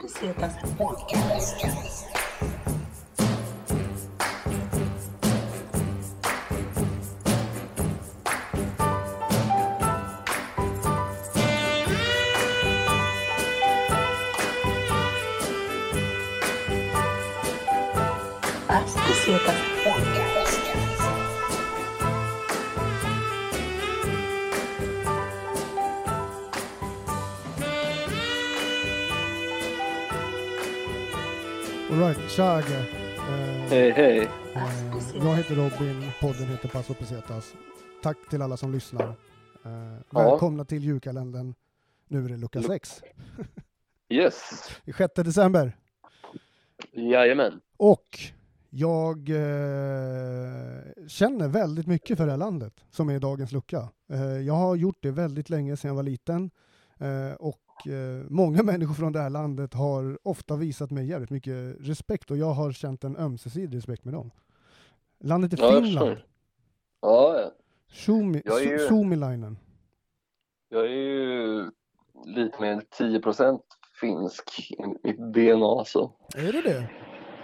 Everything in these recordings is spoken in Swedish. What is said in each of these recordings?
Let's see if else happens. Let's see what else happens. Alright, tja Agge. Eh, Hej, hej. eh, jag heter Robin, podden heter Paso Pesetas. Tack till alla som lyssnar. Eh, välkomna till julkalendern. Nu är det lucka 6. Yes. Det är 6 december. Jajamän. Och jag eh, känner väldigt mycket för det här landet som är dagens lucka. Eh, jag har gjort det väldigt länge sedan jag var liten. Eh, och eh, många människor från det här landet har ofta visat mig jävligt mycket respekt och jag har känt en ömsesidig respekt med dem. Landet är Ja, Finland. Ja, ja. Suomi, Jag är ju- Suomilainen. jag är ju lite mer än 10% finsk i mitt DNA så Är det det?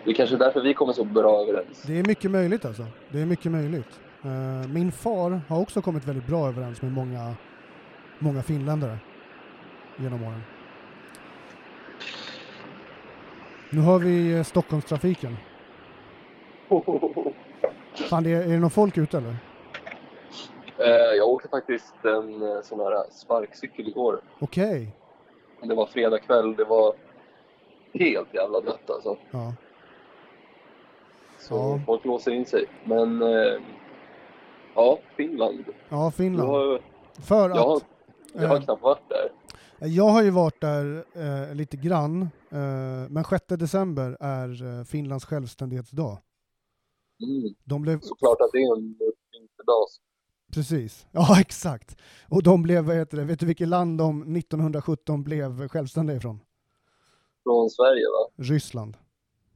det är kanske därför vi kommer så bra överens. Det är mycket möjligt alltså. Det är mycket möjligt. Eh, min far har också kommit väldigt bra överens med många, många finländare genom åren. Nu har vi eh, Stockholmstrafiken. Fan, är, är det någon folk ute eller? Eh, jag åkte faktiskt en eh, sån här sparkcykel igår. Okej. Det var fredag kväll, det var helt jävla dött alltså. Ja. Så Ja. folk låser in sig. Men ja, Finland. Ja, Jag Finland. har, För jag har, att jag har knappt varit där. Jag har ju varit där eh, lite grann. Eh, men 6 december är eh, Finlands självständighetsdag. Mm. De blev Såklart att det är en vinterdag. Precis, ja exakt. Och de blev, vad heter det, vet du vilket land de 1917 blev självständiga ifrån? Från Sverige va? Ryssland.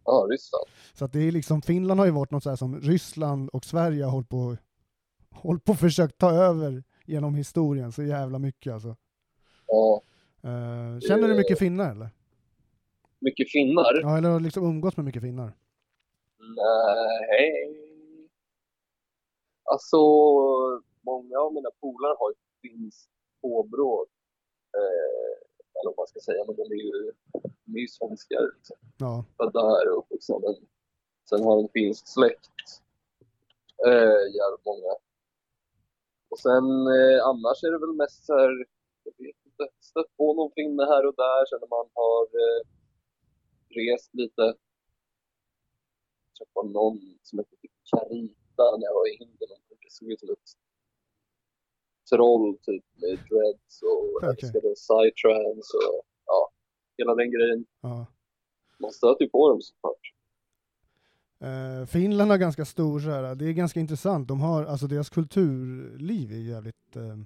Ja, Ryssland. Så att det är liksom, Finland har ju varit något så här som Ryssland och Sverige har hållit på, hållit på och försökt ta över genom historien så jävla mycket alltså. Ja, Eh, känner du mycket finnar eller? mycket finnar? Ja, eller har liksom umgåtts med mycket finnar? Nej. Alltså, många av mina polare har ju finskt påbrå. Eh, eller vad man ska säga, men de är ju, de är ju svenskar. Liksom. Ja, Födda här och uppvuxna. Men sen har de finsk släkt. Eh, jävligt många. Och sen eh, annars är det väl mest så här, stött på någon finne här och där sen när man har eh, rest lite. Jag träffade någon som hette typ Carita när jag var i Indien. Det såg ut som ett troll typ med dreads och Okej. älskade psytrance och ja, hela den grejen. ja. Man stöter ju på dem såklart. Eh, Finland har ganska stor så här, det är ganska intressant. De har, alltså deras kulturliv är jävligt, eh,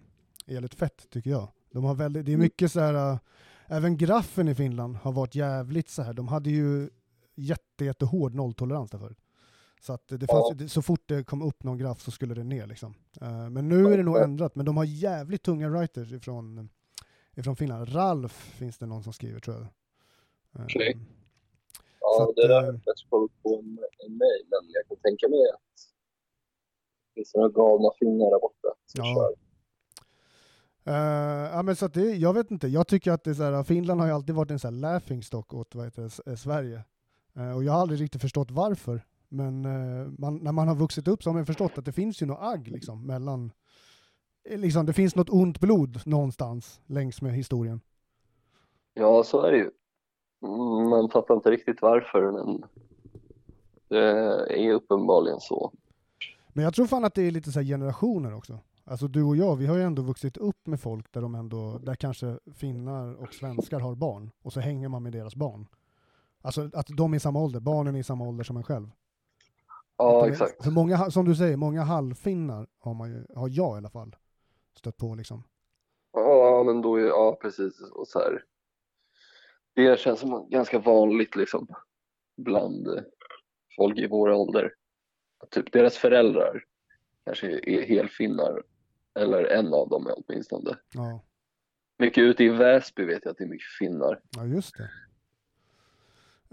är jävligt fett tycker jag. De har väldigt, det är mycket så här, eh, även graffen i Finland har varit jävligt så här, de hade ju jätte, jättehård nolltolerans där förut. Så att det fanns, det- så fort det kom upp någon graff så skulle det ner liksom. Eh, men nu är det nog ändrat, men de har jävligt tunga writers ifrån, ifrån Finland. Ralf finns det någon som skriver tror jag. Eh, Okej. Så Ja, att, det där har jag koll på än mig, men jag kan tänka mig att det finns några galna finnar där borta som Ja. kör. Eh, ja, men så det, jag vet inte, jag tycker att det är så här, Finland har ju alltid varit en så här laughing stock åt vad heter, eh, Sverige. Eh, och jag har aldrig riktigt förstått varför. Men eh, man, när man har vuxit upp så har man förstått att det finns ju något agg liksom, mellan... Liksom, det finns något ont blod någonstans längs med historien. Ja, så är det ju. Mm, Man fattar inte riktigt varför, men det är uppenbarligen så. Men jag tror fan att det är lite så här generationer också. Alltså du och jag, vi har ju ändå vuxit upp med folk där de ändå, där kanske finnar och svenskar har barn och så hänger man med deras barn. Alltså att de är i samma ålder, barnen är i samma ålder som en själv. Ja, de är- exakt. För många, som du säger, många halvfinnar har, man ju, har jag i alla fall stött på liksom. Ja, men då är, ja precis. Och så här. Det känns som ganska vanligt liksom bland folk i vår ålder. Typ deras föräldrar kanske är helfinnar, eller en av dem åtminstone. Ja, Mycket ute i Väsby vet jag att det är mycket finnar. ja just det.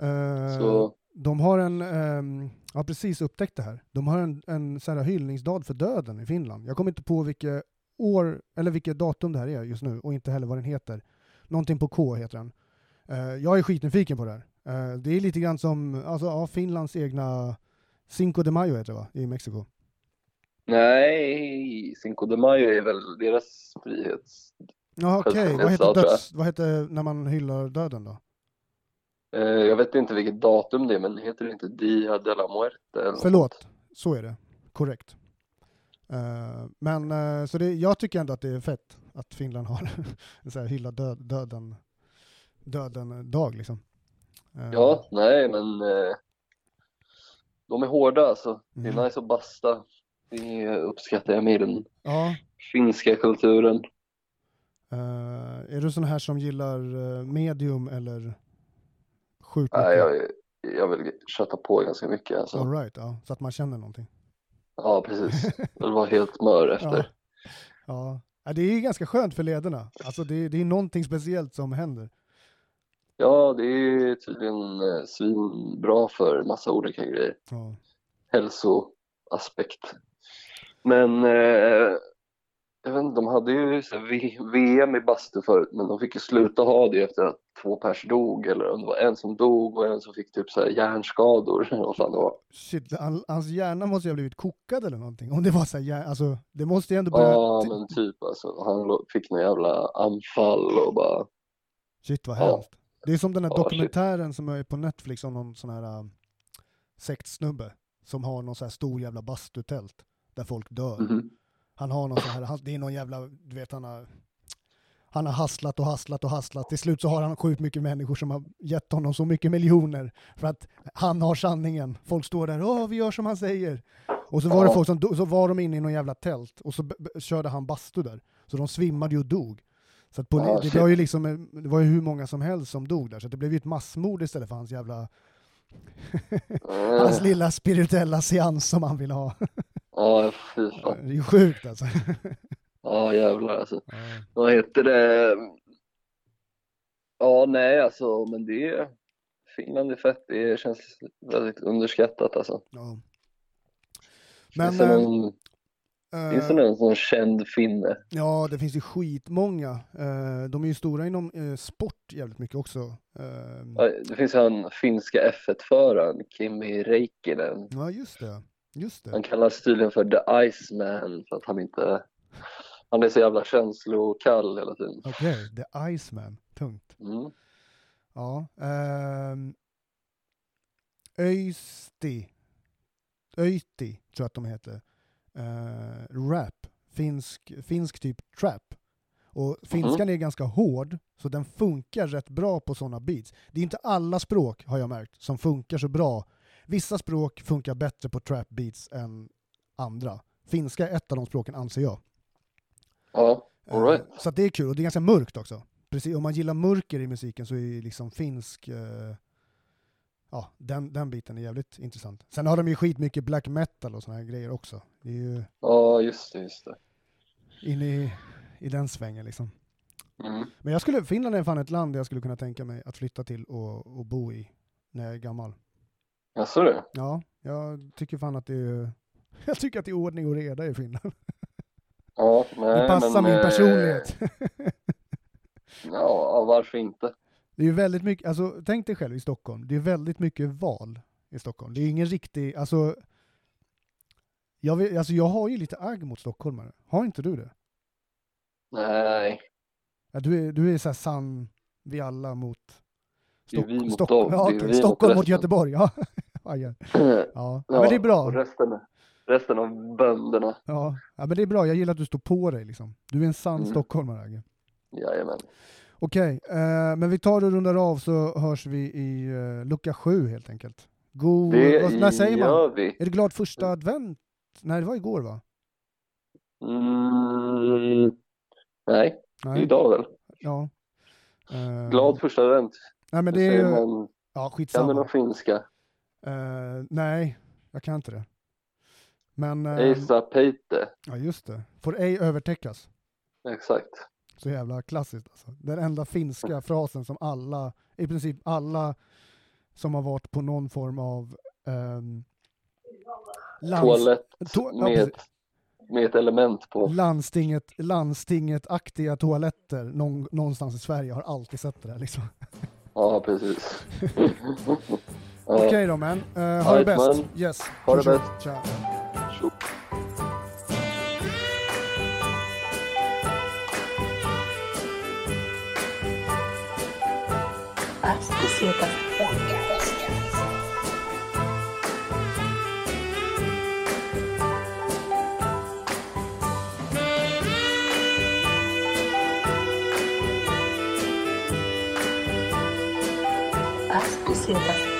Eh, Så, De har en, ehm, jag har precis upptäckt det här, de har en, en så här hyllningsdag för döden i Finland. Jag kommer inte på vilket år, eller vilket datum det här är just nu, och inte heller vad den heter. Någonting på K heter den. Eh, jag är skitnyfiken på det här. Eh, det är lite grann som alltså, ja, Finlands egna Cinco de Mayo heter det va, i Mexiko. Nej, Cinco de Mayo är väl deras frihets... Ja, okej. Vad Självständighetsdag, heter döds... Vad heter när man hyllar döden då? Eh, jag vet inte vilket datum det är, men heter det inte Dia de la Muerte? Eller något Förlåt, sånt? så är det. Korrekt. Eh, men eh, så det, jag tycker ändå att det är fett att Finland har en sån här hylla död, döden, döden dag liksom. Ja, nej, men de är hårda alltså. Det är Mm. nice att basta. Det uppskattar jag med den ja. finska kulturen. Eh, är du sån här som gillar eh, medium eller sjukt mycket? Nej, jag, jag vill köta på ganska mycket alltså. All right, ja, så att man känner någonting. Ja, precis. Jag var helt mör efter. Ja. Ja, det är ganska skönt för lederna. Alltså det, det är någonting speciellt som händer. Ja, det är tydligen eh, svinbra för massa olika grejer. Ja. Hälsoaspekt. Men eh, jag vet inte, de hade ju VM i bastu förut, men de fick ju sluta ha det efter att två pers dog, eller om det var en som dog och en som fick typ så här hjärnskador. eller Vad fan det var. Shit, han, hans hjärna måste ju ha blivit kokad eller någonting. Om det var så här, alltså det måste ju ändå börja... Ja, men typ alltså. Han fick några jävla anfall och bara... Shit vad Ja. hemskt. Det är som den här Ja, shit. dokumentären som är på Netflix om någon sån här um, sektsnubbe som har någon sån här stor jävla bastutält där folk dör. Mhm. Han har någon sån här, det är någon jävla, du vet han har han har hasslat och hasslat och hasslat. Till slut så har han sjukt mycket människor som har gett honom så mycket miljoner för att han har sanningen. Folk står där, åh vi gör som han säger. Och så var det folk som så var de inne i någon jävla tält och så körde han bastu där. Så de svimmade ju och dog. Så att poli- det, var ju liksom, det var ju hur många som helst som dog där, så det blev ju ett massmord istället för hans jävla, Eh, hans lilla spirituella seans som han ville ha. Ja, fy Det fan. är ju sjukt alltså. Ja, jävlar alltså. Ja. Vad heter det? Ja, nej alltså, men det... Finland är fett. Det känns väldigt underskattat alltså. Ja. Men, finns, det eh, någon, Eh, finns det någon sån känd finne? Ja, det finns ju skitmånga. Eh, de är ju stora inom sport jävligt mycket också. Det finns ju han finska F1-föraren, Kimi Räikkönen. ja, just det. Just det. Han kallas tydligen för The Iceman för att han inte... Han är så jävla känslokall hela tiden. Okej, The Iceman. Tungt. Mm. Ja. ehm, Öisti. Öiti, tror jag att de heter. Eh, rap. Finsk, finsk typ trap. Och finskan är ganska hård, så den funkar rätt bra på sådana beats. Det är inte alla språk, har jag märkt, som funkar så bra. Vissa språk funkar bättre på trap beats än andra. Finska är ett av de språken, anser jag. Ja, all right. Eh, Så det är kul, och det är ganska mörkt också. Precis, om man gillar mörker i musiken så är liksom finsk, eh, ja, den, den biten är jävligt intressant. Sen har de ju skitmycket black metal och såna här grejer också. Det är ju Ja, just det, just det. inne i, i den svängen liksom. Mm. Men jag skulle, Finland är fan ett land jag skulle kunna tänka mig att flytta till och, och bo i när jag är gammal. Jaså du? Ja, jag tycker fan att det är, jag tycker att det är ordning och reda i Finland. Ja, nej, Det passar men, min eh, personlighet. Ja, varför inte? Det är ju väldigt mycket, alltså tänk dig själv i Stockholm, det är väldigt mycket val i Stockholm. Det är ingen riktig, alltså jag, vet, alltså jag har ju lite agg mot stockholmare. Har inte du det? Nej, Ja, du är, du är så här sann, vi alla mot Det är vi mot Stock- dem, ja, mot Stockholm mot resten. Göteborg. Ja. Ja, ja. men det är bra. resten, resten av bönderna, Ja. ja, men det är bra. Jag gillar att du står på dig liksom. Du är en sann Mm. stockholmare, Agge. jajamän. Okej, eh, men vi tar och rundar av så hörs vi i eh, lucka sju helt enkelt. God, Det vad, när säger man? vi. Är det glad första advent? Nej, det var igår va? Mm, nej, Nej. idag väl. Ja. Eh, Glad första advent. Nej, men Det är ju... man. Ja, Kan du skitsamma. någon finska? Eh, nej, jag kan inte det. Men... eh, Eisa peite. ja, just det. Får ej övertäckas. Exakt. Så jävla klassiskt alltså. Den enda finska frasen som alla, i princip alla som har varit på någon form av um, lands, Toalett to, ja, med, med ett element på. Landstinget, landstinget-aktiga toaletter någon, någonstans i Sverige har alltid sett det där liksom. Ja, precis. Okej okay, då man. uh, ha det bäst. Yes. Ha det bäst. Ciao. Cositas As Bucetas